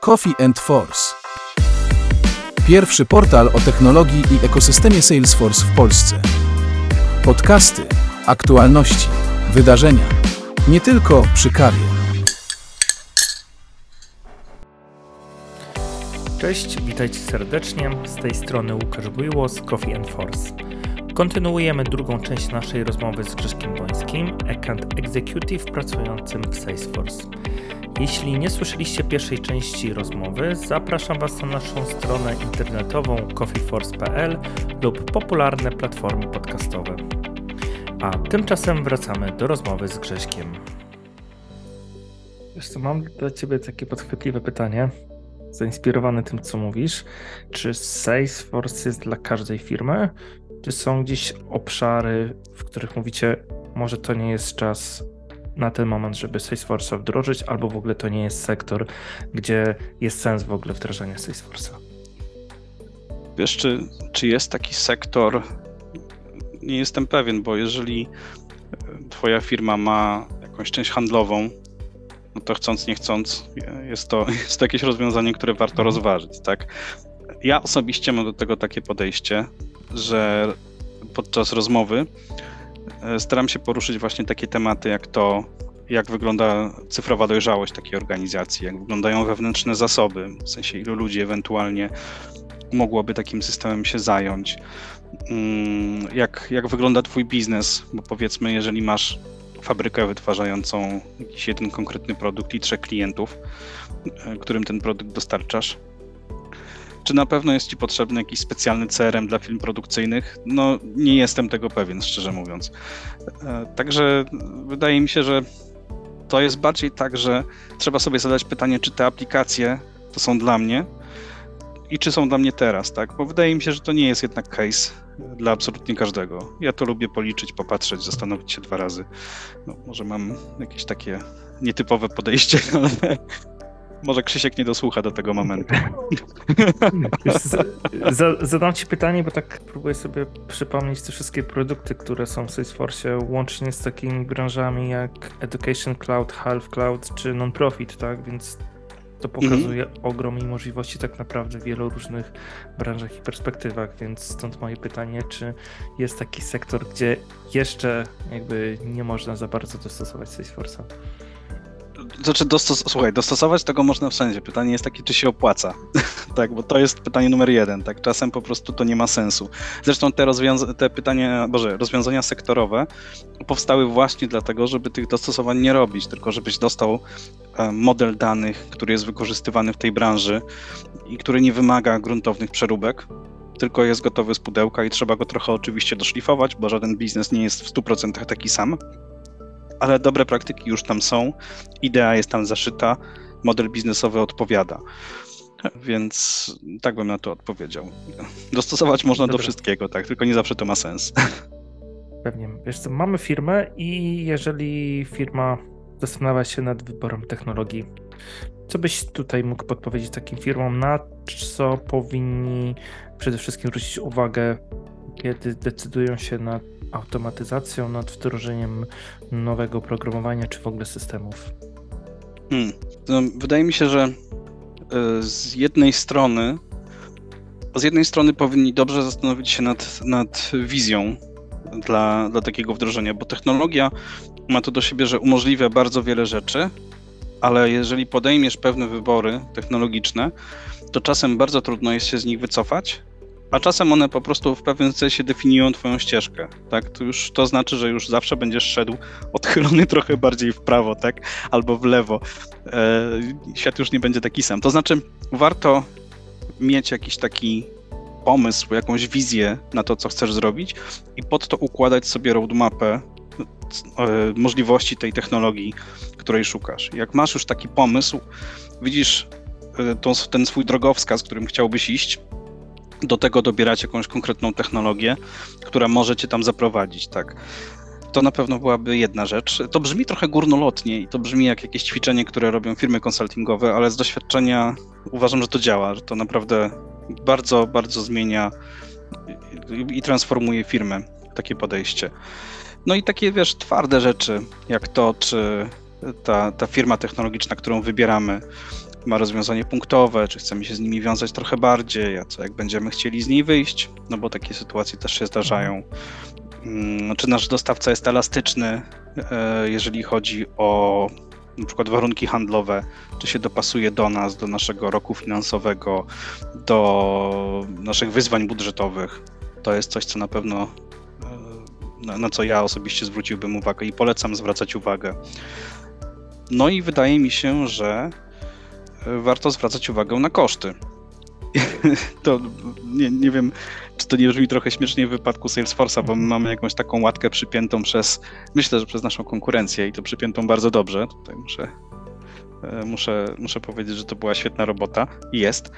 Coffee and Force. Pierwszy portal o technologii i ekosystemie Salesforce w Polsce. Podcasty, aktualności, wydarzenia. Nie tylko przy kawie. Cześć, witajcie serdecznie. Z tej strony Łukasz Bujło z Coffee and Force. Kontynuujemy drugą część naszej rozmowy z Grześkiem Bońskim, account executive pracującym w Salesforce. Jeśli nie słyszeliście pierwszej części rozmowy, zapraszam Was na naszą stronę internetową coffeeforce.pl lub popularne platformy podcastowe. A tymczasem wracamy do rozmowy z Grześkiem. Wiesz co, mam dla Ciebie takie podchwytliwe pytanie, zainspirowane tym, co mówisz. Czy Salesforce jest dla każdej firmy? Czy są gdzieś obszary, w których mówicie, może to nie jest czas na ten moment, żeby Salesforce'a wdrożyć, albo w ogóle to nie jest sektor, gdzie jest sens w ogóle wdrażania Salesforce'a? Wiesz, czy, czy jest taki sektor? Nie jestem pewien, bo jeżeli Twoja firma ma jakąś część handlową, no to chcąc, nie chcąc, jest to, jest to jakieś rozwiązanie, które warto rozważyć, tak? Ja osobiście mam do tego takie podejście, że podczas rozmowy staram się poruszyć właśnie takie tematy, jak to, jak wygląda cyfrowa dojrzałość takiej organizacji, jak wyglądają wewnętrzne zasoby, w sensie ilu ludzi ewentualnie mogłoby takim systemem się zająć, jak, jak wygląda Twój biznes, bo powiedzmy, jeżeli masz fabrykę wytwarzającą jakiś jeden konkretny produkt i trzech klientów, którym ten produkt dostarczasz, czy na pewno jest Ci potrzebny jakiś specjalny CRM dla film produkcyjnych? No, nie jestem tego pewien, szczerze mówiąc. Także wydaje mi się, że to jest bardziej tak, że trzeba sobie zadać pytanie, czy te aplikacje to są dla mnie i czy są dla mnie teraz, tak? Bo wydaje mi się, że to nie jest jednak case dla absolutnie każdego. Ja to lubię policzyć, popatrzeć, zastanowić się dwa razy. No, może mam jakieś takie nietypowe podejście, ale może Krzysiek nie dosłucha do tego momentu. Zadam Ci pytanie, bo tak próbuję sobie przypomnieć te wszystkie produkty, które są w Salesforce, łącznie z takimi branżami jak Education Cloud, Half Cloud czy Non-Profit, tak? Więc to pokazuje mhm. ogrom i możliwości tak naprawdę w wielu różnych branżach i perspektywach, więc stąd moje pytanie, czy jest taki sektor, gdzie jeszcze jakby nie można za bardzo dostosować Salesforce'a? Znaczy, dostos słuchaj, dostosować tego można wszędzie. Pytanie jest takie, czy się opłaca. tak, bo to jest pytanie numer jeden. Tak, czasem po prostu to nie ma sensu. Zresztą te, te pytania, boże, rozwiązania sektorowe powstały właśnie dlatego, żeby tych dostosowań nie robić, tylko żebyś dostał e, model danych, który jest wykorzystywany w tej branży i który nie wymaga gruntownych przeróbek, tylko jest gotowy z pudełka i trzeba go trochę oczywiście doszlifować, bo żaden biznes nie jest w 100% taki sam ale dobre praktyki już tam są, idea jest tam zaszyta, model biznesowy odpowiada. Więc tak bym na to odpowiedział. Dostosować można Dobra. do wszystkiego, tak, tylko nie zawsze to ma sens. Pewnie. Wiesz co, mamy firmę i jeżeli firma zastanawia się nad wyborem technologii, co byś tutaj mógł podpowiedzieć takim firmom, na co powinni przede wszystkim zwrócić uwagę, kiedy decydują się na automatyzacją, nad wdrożeniem nowego programowania czy w ogóle systemów? Hmm. No, wydaje mi się, że e, z jednej strony z jednej strony powinni dobrze zastanowić się nad, nad wizją dla, dla takiego wdrożenia, bo technologia ma to do siebie, że umożliwia bardzo wiele rzeczy, ale jeżeli podejmiesz pewne wybory technologiczne, to czasem bardzo trudno jest się z nich wycofać, a czasem one po prostu w pewnym sensie definiują twoją ścieżkę, tak? To już to znaczy, że już zawsze będziesz szedł odchylony trochę bardziej w prawo, tak? Albo w lewo. E, świat już nie będzie taki sam. To znaczy, warto mieć jakiś taki pomysł, jakąś wizję na to, co chcesz zrobić i pod to układać sobie roadmapę e, możliwości tej technologii, której szukasz. Jak masz już taki pomysł, widzisz e, ten swój drogowskaz, którym chciałbyś iść, do tego dobierać jakąś konkretną technologię, która może cię tam zaprowadzić, tak. To na pewno byłaby jedna rzecz. To brzmi trochę górnolotnie i to brzmi jak jakieś ćwiczenie, które robią firmy konsultingowe, ale z doświadczenia uważam, że to działa, że to naprawdę bardzo, bardzo zmienia i transformuje firmę, takie podejście. No i takie, wiesz, twarde rzeczy, jak to, czy ta, ta firma technologiczna, którą wybieramy, ma rozwiązanie punktowe, czy chcemy się z nimi wiązać trochę bardziej, a co jak będziemy chcieli z niej wyjść, no bo takie sytuacje też się zdarzają. Mm, Czy nasz dostawca jest elastyczny, e, jeżeli chodzi o na przykład warunki handlowe, czy się dopasuje do nas, do naszego roku finansowego, do naszych wyzwań budżetowych. To jest coś, co na pewno e, na, co ja osobiście zwróciłbym uwagę i polecam zwracać uwagę. No i wydaje mi się, że warto zwracać uwagę na koszty. to nie, nie wiem, czy to nie brzmi trochę śmiesznie w wypadku Salesforce'a, bo my mamy jakąś taką łatkę przypiętą przez, myślę, że przez naszą konkurencję i to przypiętą bardzo dobrze. Tutaj muszę, e, muszę, muszę powiedzieć, że to była świetna robota i jest.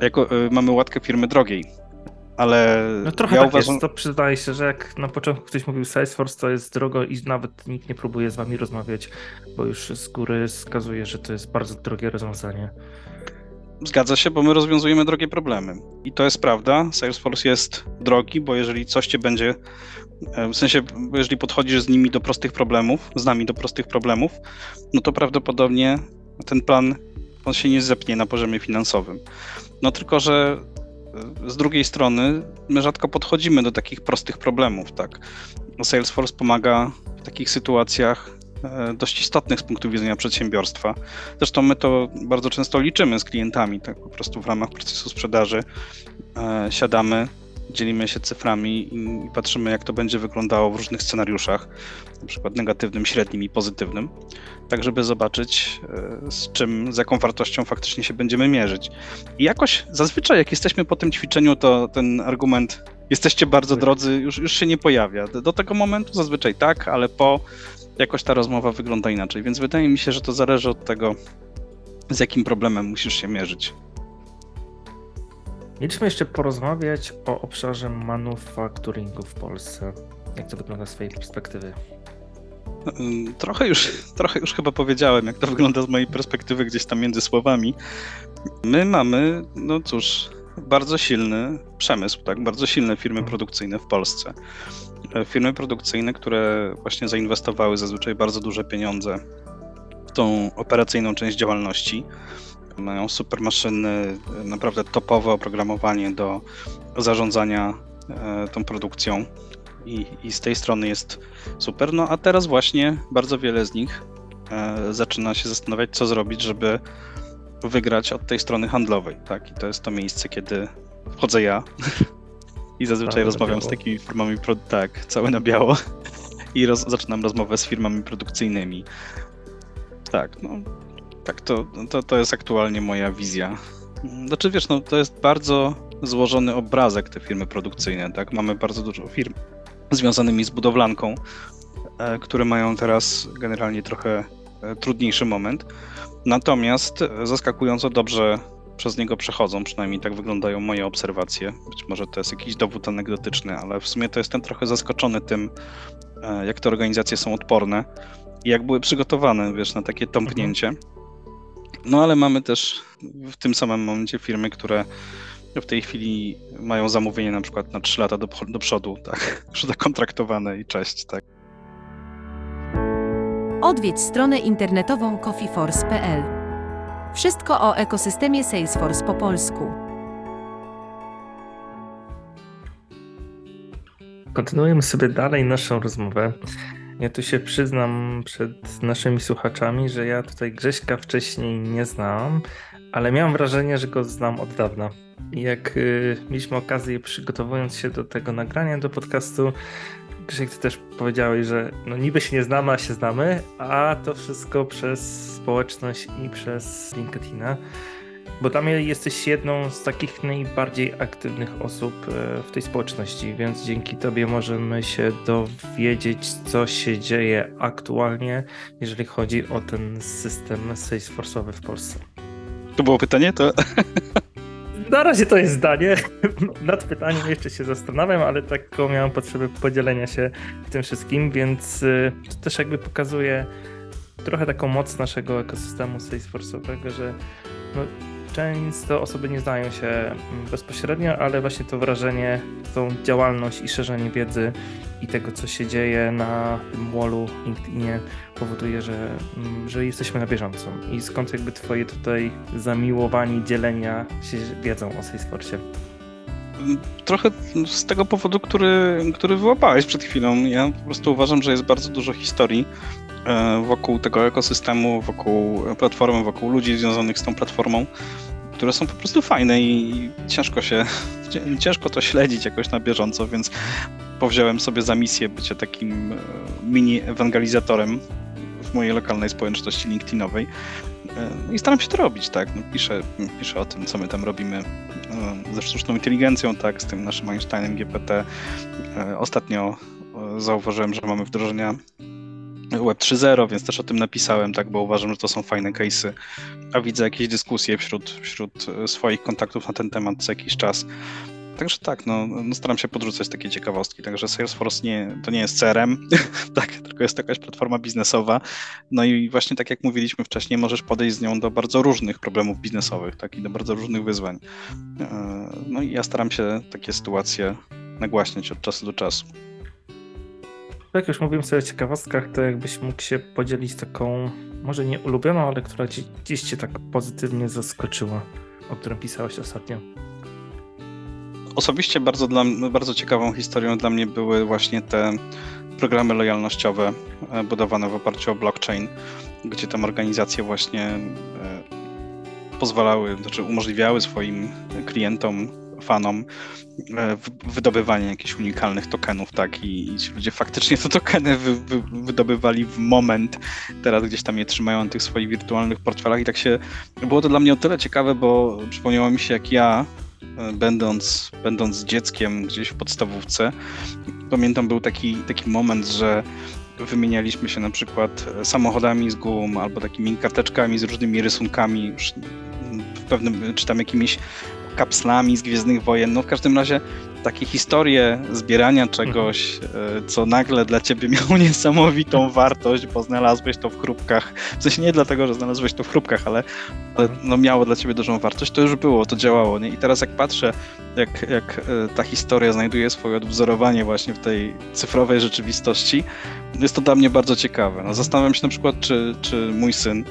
Jako, e, mamy łatkę firmy drogiej, ale No trochę ja tak uważam, jest, to przyznaję się, że jak na początku ktoś mówił Salesforce, to jest drogo i nawet nikt nie próbuje z wami rozmawiać, bo już z góry wskazuje, że to jest bardzo drogie rozwiązanie. Zgadza się, bo my rozwiązujemy drogie problemy. I to jest prawda. Salesforce jest drogi, bo jeżeli coś cię będzie, w sensie, jeżeli podchodzisz z nimi do prostych problemów, z nami do prostych problemów, no to prawdopodobnie ten plan on się nie zepnie na poziomie finansowym. No tylko, że z drugiej strony my rzadko podchodzimy do takich prostych problemów, tak. Salesforce pomaga w takich sytuacjach e, dość istotnych z punktu widzenia przedsiębiorstwa. Zresztą my to bardzo często liczymy z klientami, tak po prostu w ramach procesu sprzedaży e, siadamy, dzielimy się cyframi i, i patrzymy, jak to będzie wyglądało w różnych scenariuszach, na przykład negatywnym, średnim i pozytywnym, tak żeby zobaczyć, e, z czym, z jaką wartością faktycznie się będziemy mierzyć. I jakoś zazwyczaj, jak jesteśmy po tym ćwiczeniu, to ten argument jesteście bardzo drodzy, już, już się nie pojawia. Do, do tego momentu zazwyczaj tak, ale po jakoś ta rozmowa wygląda inaczej, więc wydaje mi się, że to zależy od tego, z jakim problemem musisz się mierzyć. Mieliśmy jeszcze porozmawiać o obszarze manufakturingu w Polsce. Jak to wygląda z twojej perspektywy? Ym, Trochę już, trochę już chyba powiedziałem, jak to wygląda z mojej perspektywy gdzieś tam między słowami. My mamy, no cóż, bardzo silny przemysł, tak? Bardzo silne firmy produkcyjne w Polsce. E, Firmy produkcyjne, które właśnie zainwestowały zazwyczaj bardzo duże pieniądze w tą operacyjną część działalności. Mają super maszyny, e, naprawdę topowe oprogramowanie do zarządzania e, tą produkcją. I, I z tej strony jest super. No a teraz właśnie bardzo wiele z nich e, zaczyna się zastanawiać, co zrobić, żeby wygrać od tej strony handlowej. Tak? I to jest to miejsce, kiedy wchodzę ja i zazwyczaj Cały rozmawiam z takimi firmami, tak, całe na biało i roz, zaczynam rozmowę z firmami produkcyjnymi. Tak, no, tak, to, to, to jest aktualnie moja wizja. Znaczy, wiesz, no, to jest bardzo złożony obrazek te firmy produkcyjne, tak? Mamy bardzo dużo firm związanymi z budowlanką, e, które mają teraz generalnie trochę e, trudniejszy moment. Natomiast e, zaskakująco dobrze przez niego przechodzą, przynajmniej tak wyglądają moje obserwacje. Być może to jest jakiś dowód anegdotyczny, ale w sumie to jestem trochę zaskoczony tym, jak te organizacje są odporne i jak były przygotowane, wiesz, na takie tąpnięcie. No ale mamy też w tym samym momencie firmy, które w tej chwili mają zamówienie na przykład na 3 lata do, do przodu, tak, już zakontraktowane i cześć, tak. Odwiedź stronę internetową coffeeforce.pl. Wszystko o ekosystemie Salesforce po polsku. Kontynuujemy sobie dalej naszą rozmowę. Ja tu się przyznam przed naszymi słuchaczami, że ja tutaj Grześka wcześniej nie znałam, ale miałem wrażenie, że go znam od dawna. Jak y, mieliśmy okazję przygotowując się do tego nagrania, do podcastu, Grzesiek, ty też powiedziałeś, że no niby się nie znamy, a się znamy, a to wszystko przez społeczność i przez LinkedIna. Bo tam jesteś jedną z takich najbardziej aktywnych osób e, w tej społeczności, więc dzięki Tobie możemy się dowiedzieć, co się dzieje aktualnie, jeżeli chodzi o ten system Salesforce'owy w Polsce. To było pytanie? To Na razie to jest zdanie. Nad pytaniem jeszcze się zastanawiam, ale taką miałem potrzebę podzielenia się tym wszystkim, więc y, to też jakby pokazuje trochę taką moc naszego ekosystemu Salesforce'owego, że no, często osoby nie znają się mm, bezpośrednio, ale właśnie to wrażenie, tą działalność i szerzenie wiedzy i tego, co się dzieje na tym wallu LinkedInie powoduje, że, mm, że jesteśmy na bieżąco. I skąd jakby twoje tutaj zamiłowanie dzielenia się wiedzą o Salesforce? Trochę z tego powodu, który, który wyłapałeś przed chwilą. Ja po prostu uważam, że jest bardzo dużo historii e, wokół tego ekosystemu, wokół platformy, wokół ludzi związanych z tą platformą, które są po prostu fajne i ciężko się, ciężko to śledzić jakoś na bieżąco, więc powziąłem sobie za misję bycie takim e, mini ewangelizatorem w mojej lokalnej społeczności LinkedInowej. E, I staram się to robić, tak. No, piszę, piszę o tym, co my tam robimy e, ze sztuczną inteligencją, tak, z tym naszym Einsteinem GPT. Ostatnio zauważyłem, że mamy wdrożenia Web 3.0, więc też o tym napisałem, tak, bo uważam, że to są fajne case'y, a widzę jakieś dyskusje wśród, wśród swoich kontaktów na ten temat co jakiś czas. Także tak, no, no, staram się podrzucać takie ciekawostki. Także Salesforce nie, to nie jest CRM, tak, tylko jest jakaś platforma biznesowa. No i właśnie tak jak mówiliśmy wcześniej, możesz podejść z nią do bardzo różnych problemów biznesowych, tak, i do bardzo różnych wyzwań. E, no i ja staram się takie sytuacje nagłaśniać od czasu do czasu. Jak już mówiłem sobie o ciekawostkach, to jakbyś mógł się podzielić taką, może nie ulubioną, ale która ci, gdzieś cię tak pozytywnie zaskoczyła, o którym pisałeś ostatnio. Osobiście bardzo, dla, bardzo ciekawą historią dla mnie były właśnie te programy lojalnościowe e, budowane w oparciu o blockchain, gdzie tam organizacje właśnie e, pozwalały, znaczy umożliwiały swoim klientom, fanom e, wydobywanie jakichś unikalnych tokenów, tak, i, i ludzie faktycznie te tokeny wy, wy, wydobywali w moment, teraz gdzieś tam je trzymają na tych swoich wirtualnych portfelach i tak się, było to dla mnie o tyle ciekawe, bo przypomniało mi się jak ja E, będąc, będąc dzieckiem gdzieś w podstawówce, pamiętam był taki, taki moment, że wymienialiśmy się na przykład samochodami z gum albo takimi karteczkami z różnymi rysunkami, w pewnym, czy tam jakimiś kapslami z Gwiezdnych Wojen. No w każdym razie takie historie zbierania czegoś, mhm. e, co nagle dla ciebie miało niesamowitą wartość, bo znalazłeś to w chrupkach. W sensie nie dlatego, że znalazłeś to w chrupkach, ale, ale no miało dla ciebie dużą wartość. To już było, to działało. Nie? I teraz jak patrzę, jak, jak e, ta historia znajduje swoje odwzorowanie właśnie w tej cyfrowej rzeczywistości, jest to dla mnie bardzo ciekawe. No, zastanawiam się na przykład, czy, czy mój syn,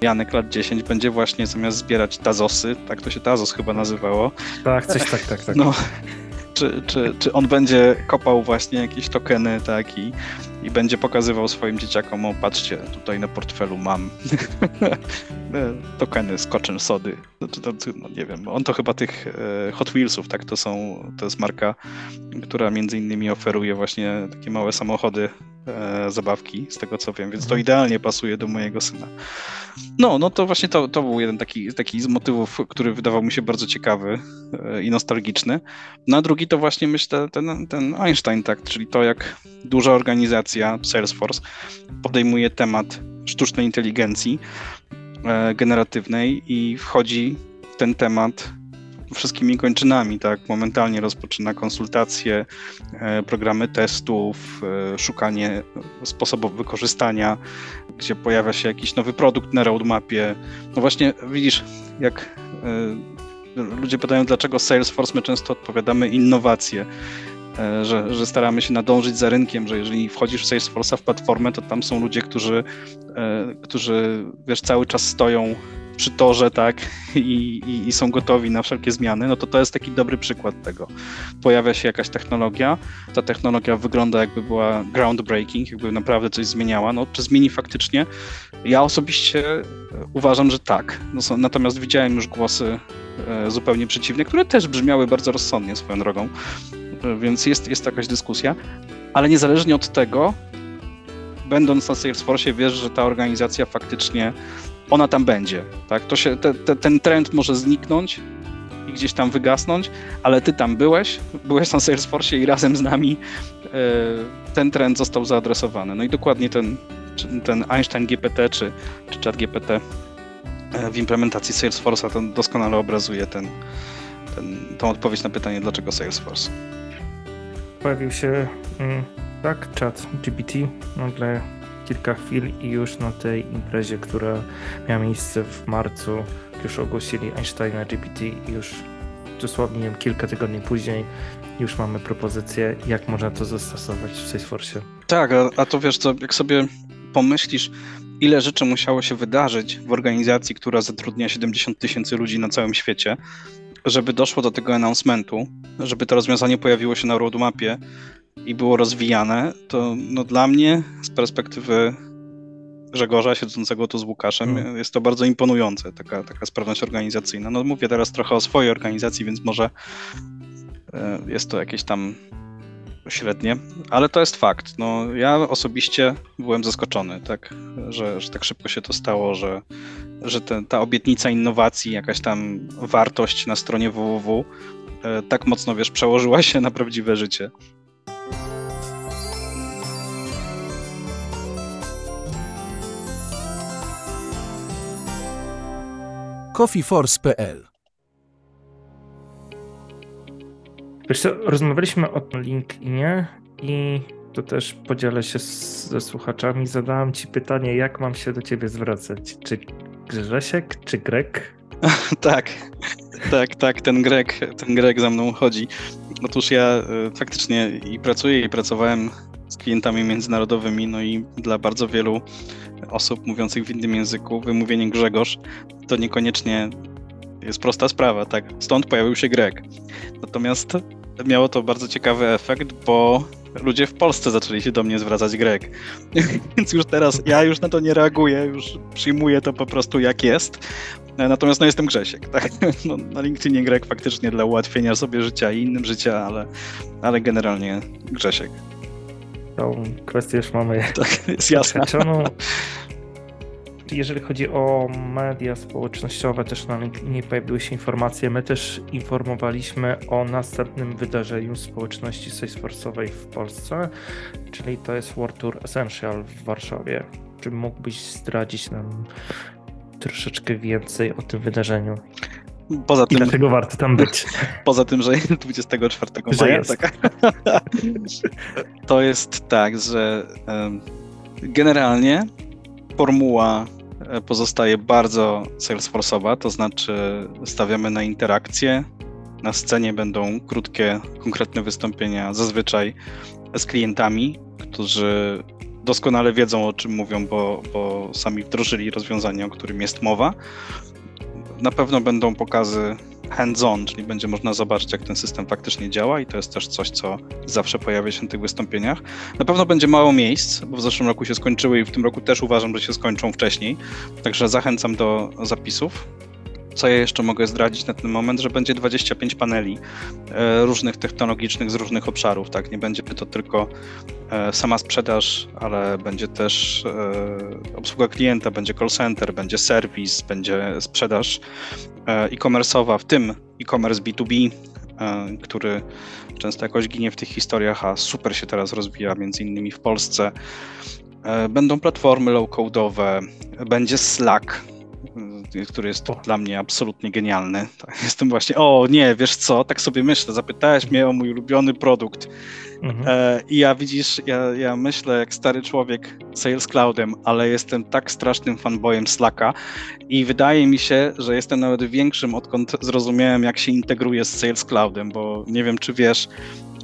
Janek, lat 10, będzie właśnie zamiast zbierać tazosy, tak to się tazos chyba nazywało. Tak, coś tak, tak, tak. No, czy, czy, czy on będzie kopał właśnie jakieś tokeny, tak, i, i będzie pokazywał swoim dzieciakom, o patrzcie, tutaj na portfelu mam tokeny z koczem sody. Znaczy, no, nie wiem, on to chyba tych e, Hot Wheelsów, tak, to są, to jest marka, która między innymi oferuje właśnie takie małe samochody, e, zabawki, z tego co wiem, więc to mhm. idealnie pasuje do mojego syna. No, no to właśnie to, to był jeden taki, taki z motywów, który wydawał mi się bardzo ciekawy e, i nostalgiczny. No a drugi to właśnie myślę ten, ten Einstein, tak, czyli to jak duża organizacja Salesforce podejmuje temat sztucznej inteligencji e, generatywnej i wchodzi w ten temat wszystkimi kończynami, tak? Momentalnie rozpoczyna konsultacje, e, programy testów, e, szukanie sposobów wykorzystania, gdzie pojawia się jakiś nowy produkt na roadmapie. No właśnie, widzisz, jak ludzie pytają, dlaczego Salesforce, my często odpowiadamy innowacje. E, że, że staramy się nadążyć za rynkiem, że jeżeli wchodzisz w Salesforce'a w platformę, to tam są ludzie, którzy, e, którzy wiesz, cały czas stoją przy torze, tak, I, i, i, są gotowi na wszelkie zmiany, no to to jest taki dobry przykład tego. Pojawia się jakaś technologia, ta technologia wygląda jakby była groundbreaking, jakby naprawdę coś zmieniała, no czy zmieni faktycznie? Ja osobiście uważam, że tak. No, natomiast widziałem już głosy e, zupełnie przeciwne, które też brzmiały bardzo rozsądnie swoją drogą, więc jest, jest jakaś dyskusja, ale niezależnie od tego, będąc na Salesforce, wiesz, że ta organizacja faktycznie, ona tam będzie, tak? To się, te, te, ten trend może zniknąć i gdzieś tam wygasnąć, ale ty tam byłeś, byłeś na Salesforce i razem z nami e, ten trend został zaadresowany. No i dokładnie ten, ten Einstein GPT czy, czy Chat GPT e, w implementacji Salesforce'a to doskonale obrazuje ten, ten, odpowiedź na pytanie, dlaczego Salesforce pojawił się mm, tak, chat GPT, nagle kilka chwil i już na tej imprezie, która miała miejsce w marcu, już ogłosili Einsteina GPT i już dosłownie nie wiem, kilka tygodni później już mamy propozycję, jak można to zastosować w Salesforce. Tak, a, a to wiesz co, jak sobie pomyślisz, ile rzeczy musiało się wydarzyć w organizacji, która zatrudnia 70 tysięcy ludzi na całym świecie, żeby doszło do tego announcementu, żeby to rozwiązanie pojawiło się na roadmapie i było rozwijane, to no dla mnie z perspektywy Grzegorza siedzącego tu z Łukaszem Hmm. jest to bardzo imponujące, taka, taka sprawność organizacyjna. No mówię teraz trochę o swojej organizacji, więc może e, jest to jakieś tam średnie, ale to jest fakt. No, ja osobiście byłem zaskoczony, tak, że, że tak szybko się to stało, że, że ta obietnica innowacji, jakaś tam wartość na stronie www e, tak mocno, wiesz, przełożyła się na prawdziwe życie. coffeeforce.pl Wiesz co, rozmawialiśmy o LinkedInie i to też podzielę się z, ze słuchaczami. Zadałem ci pytanie, jak mam się do ciebie zwracać? Czy Grzesiek, czy Grek? tak, tak, tak, ten Grek, ten Grek za mną chodzi. Otóż ja y, faktycznie i pracuję i pracowałem z klientami międzynarodowymi, no i dla bardzo wielu osób mówiących w innym języku wymówienie Grzegorz to niekoniecznie jest prosta sprawa, tak? Stąd pojawił się Grek. Natomiast miało to bardzo ciekawy efekt, bo ludzie w Polsce zaczęli się do mnie zwracać Grek. Więc już teraz ja już na to nie reaguję, już przyjmuję to po prostu jak jest. Natomiast no jestem Grzesiek, tak? No, na LinkedInie Grek faktycznie dla ułatwienia sobie życia i innym życia, ale, ale generalnie Grzesiek. Tą kwestię już mamy Tak, jest jasne. Jeżeli chodzi o media społecznościowe, też na LinkedInie pojawiły się informacje. My też informowaliśmy o następnym wydarzeniu społeczności Salesforce'owej w Polsce, czyli to jest World Tour Essential w Warszawie. Czy mógłbyś zdradzić nam troszeczkę więcej o tym wydarzeniu Poza i tym, dlaczego warto tam być? poza tym, że 24 Że maja, jest. tak? To jest tak, że generalnie formuła pozostaje bardzo Salesforce'owa, to znaczy stawiamy na interakcję. Na scenie będą krótkie, konkretne wystąpienia, zazwyczaj z klientami, którzy doskonale wiedzą o czym mówią, bo, bo sami wdrożyli rozwiązanie, o którym jest mowa. Na pewno będą pokazy hands-on, czyli będzie można zobaczyć, jak ten system faktycznie działa, i to jest też coś, co zawsze pojawia się na tych wystąpieniach. Na pewno będzie mało miejsc, bo w zeszłym roku się skończyły i w tym roku też uważam, że się skończą wcześniej. Także zachęcam do zapisów. Co ja jeszcze mogę zdradzić na ten moment, że będzie 25 paneli e, różnych technologicznych z różnych obszarów. Tak, nie będzie to tylko e, sama sprzedaż, ale będzie też e, obsługa klienta, będzie call center, będzie serwis, będzie sprzedaż e-commerce'owa, w tym e-commerce B2B, e, który często jakoś ginie w tych historiach, a super się teraz rozwija, między innymi w Polsce. Będą platformy low-codowe, będzie Slack, który jest O. dla mnie absolutnie genialny. Jestem właśnie, o nie, wiesz co, tak sobie myślę, zapytałeś mnie o mój ulubiony produkt Mhm. e, i ja widzisz, ja, ja myślę jak stary człowiek Sales Cloudem, ale jestem tak strasznym fanboyem Slacka i wydaje mi się, że jestem nawet większym, odkąd zrozumiałem jak się integruje z Sales Cloudem, bo nie wiem czy wiesz,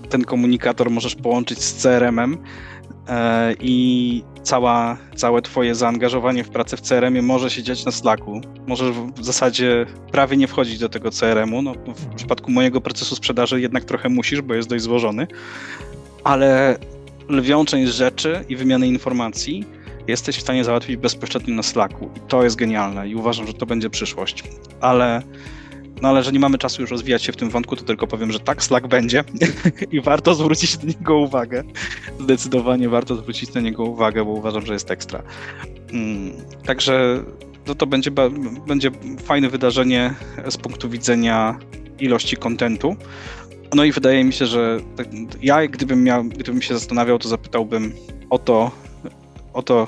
ten komunikator możesz połączyć z CRM-em e, i cała, całe twoje zaangażowanie w pracę w CRM-ie może się dziać na Slacku. Możesz w zasadzie prawie nie wchodzić do tego CRM-u. No, w przypadku mojego procesu sprzedaży jednak trochę musisz, bo jest dość złożony, ale lwią część rzeczy i wymiany informacji jesteś w stanie załatwić bezpośrednio na Slacku. I to jest genialne i uważam, że to będzie przyszłość. Ale no ale że nie mamy czasu już rozwijać się w tym wątku, to tylko powiem, że tak, Slack będzie i warto zwrócić na niego uwagę. Zdecydowanie warto zwrócić na niego uwagę, bo uważam, że jest ekstra. Mm, Także no to będzie, będzie fajne wydarzenie z punktu widzenia ilości kontentu. No i wydaje mi się, że tak- ja gdybym, miał, gdybym się zastanawiał, to zapytałbym o to, o to,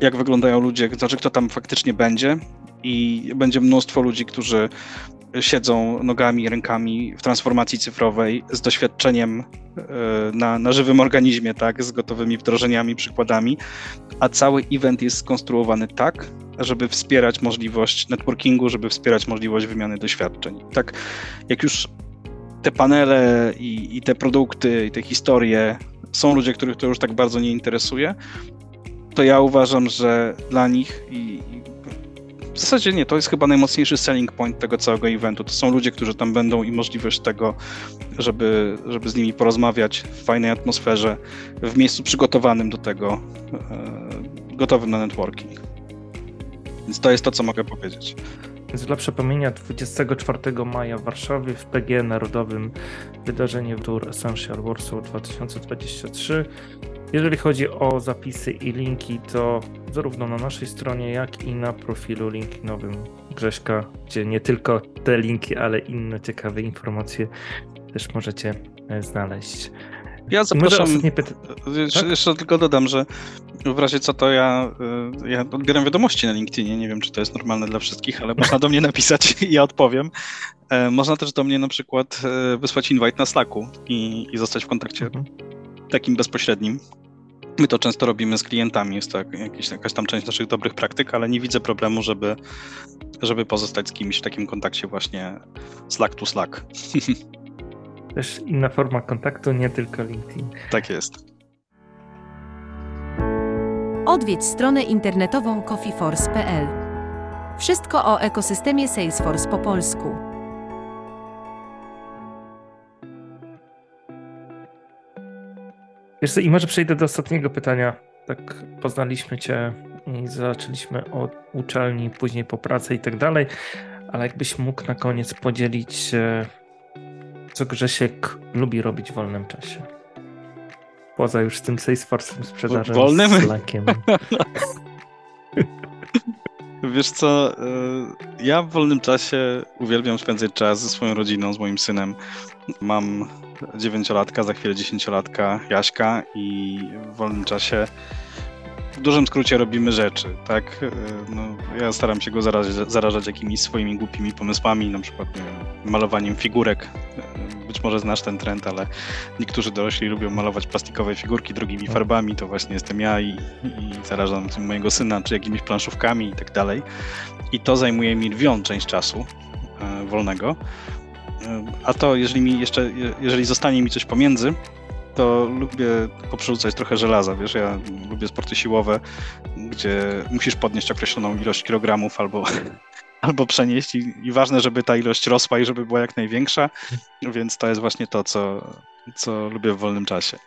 jak wyglądają ludzie, znaczy kto tam faktycznie będzie i będzie mnóstwo ludzi, którzy siedzą nogami, rękami w transformacji cyfrowej z doświadczeniem e, na, na żywym organizmie, tak, z gotowymi wdrożeniami, przykładami, a cały event jest skonstruowany tak, żeby wspierać możliwość networkingu, żeby wspierać możliwość wymiany doświadczeń. Tak, jak już te panele i, i te produkty, i te historie są ludzie, których to już tak bardzo nie interesuje, to ja uważam, że dla nich i, w zasadzie nie, to jest chyba najmocniejszy selling point tego całego eventu. To są ludzie, którzy tam będą i możliwość tego, żeby, żeby z nimi porozmawiać w fajnej atmosferze, w miejscu przygotowanym do tego, e, gotowym na networking. Więc to jest to, co mogę powiedzieć. Więc dla przypomnienia 24 maja w Warszawie w PG Narodowym wydarzenie Tour Essential Warsaw 2023 jeżeli chodzi o zapisy i linki, to zarówno na naszej stronie, jak i na profilu linkinowym Grześka, gdzie nie tylko te linki, ale inne ciekawe informacje też możecie e, znaleźć. Ja zapraszam. Jeszcze, tak? jeszcze, tylko dodam, że w razie co to ja, e, ja odbieram wiadomości na LinkedInie. Nie wiem, czy to jest normalne dla wszystkich, ale można do mnie napisać i ja odpowiem. E, można też do mnie na przykład wysłać invite na Slacku i, i zostać w kontakcie mhm. Takim bezpośrednim. My to często robimy z klientami, jest to jakieś, jakaś tam część naszych dobrych praktyk, ale nie widzę problemu, żeby, żeby pozostać z kimś w takim kontakcie właśnie Slack to Slack. Też inna forma kontaktu, nie tylko LinkedIn. Tak jest. Odwiedź stronę internetową coffeeforce.pl. Wszystko o ekosystemie Salesforce po polsku. Wiesz co, i może przejdę do ostatniego pytania. Tak poznaliśmy Cię i zaczęliśmy od uczelni, później po pracy i tak dalej, ale jakbyś mógł na koniec podzielić co Grzesiek lubi robić w wolnym czasie? Poza już tym Salesforce'em, sprzedażą, wolnym? Slackiem. Wiesz co, y, ja w wolnym czasie uwielbiam spędzać czas ze swoją rodziną, z moim synem. Mam dziewięciolatka, za chwilę dziesięciolatka Jaśka i w wolnym czasie w dużym skrócie robimy rzeczy, tak? E, no, ja staram się go zarażać, zarażać jakimiś swoimi głupimi pomysłami, na przykład wiem, malowaniem figurek. E, być może znasz ten trend, ale niektórzy dorośli lubią malować plastikowe figurki drugimi farbami, to właśnie jestem ja i, i zarażam tym mojego syna, czy jakimiś planszówkami i tak dalej. I to zajmuje mi lwią część czasu e, wolnego. A to, jeżeli mi jeszcze, jeżeli zostanie mi coś pomiędzy, to lubię poprzerzucać trochę żelaza, wiesz, ja lubię sporty siłowe, gdzie musisz podnieść określoną ilość kilogramów albo, albo przenieść i, i ważne, żeby ta ilość rosła i żeby była jak największa, więc to jest właśnie to, co, co lubię w wolnym czasie.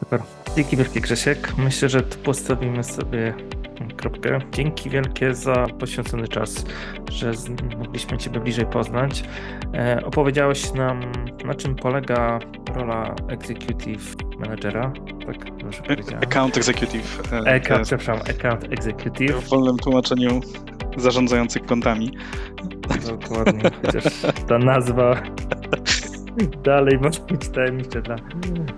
Super. Dzięki wielkie Grzesiek. Myślę, że tu postawimy sobie kropkę. Dzięki wielkie za poświęcony czas, że mogliśmy Ciebie bliżej poznać. E, opowiedziałeś nam, na czym polega rola executive managera, tak dobrze powiedziałem? Account executive. E, account, przepraszam, account executive. W wolnym tłumaczeniu zarządzających kontami. Dokładnie, chociaż ta nazwa dalej może być tajemnicze dla,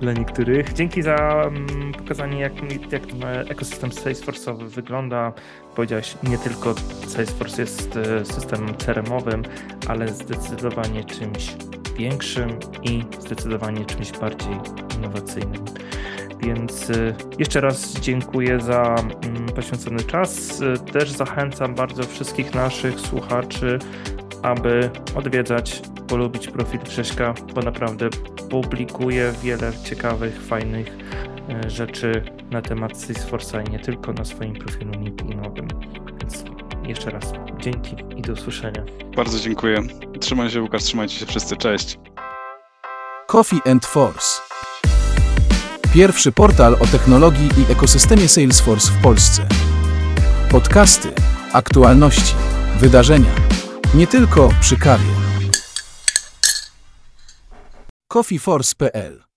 dla niektórych. Dzięki za um, pokazanie, jak, jak ekosystem Salesforce'owy wygląda. Powiedziałeś, nie tylko Salesforce jest e, systemem CRM-owym, ale zdecydowanie czymś większym i zdecydowanie czymś bardziej innowacyjnym. Więc e, jeszcze raz dziękuję za mm, poświęcony czas. E, też zachęcam bardzo wszystkich naszych słuchaczy, aby odwiedzać polubić profil Grześka, bo naprawdę publikuje wiele ciekawych, fajnych e, rzeczy na temat Salesforce'a i nie tylko na swoim profilu LinkedInowym. Więc jeszcze raz dzięki i do usłyszenia. Bardzo dziękuję. Trzymaj się Łukasz, trzymajcie się wszyscy. Cześć. Coffee and Force. Pierwszy portal o technologii i ekosystemie Salesforce w Polsce. Podcasty, aktualności, wydarzenia. Nie tylko przy kawie. Coffeeforce.pl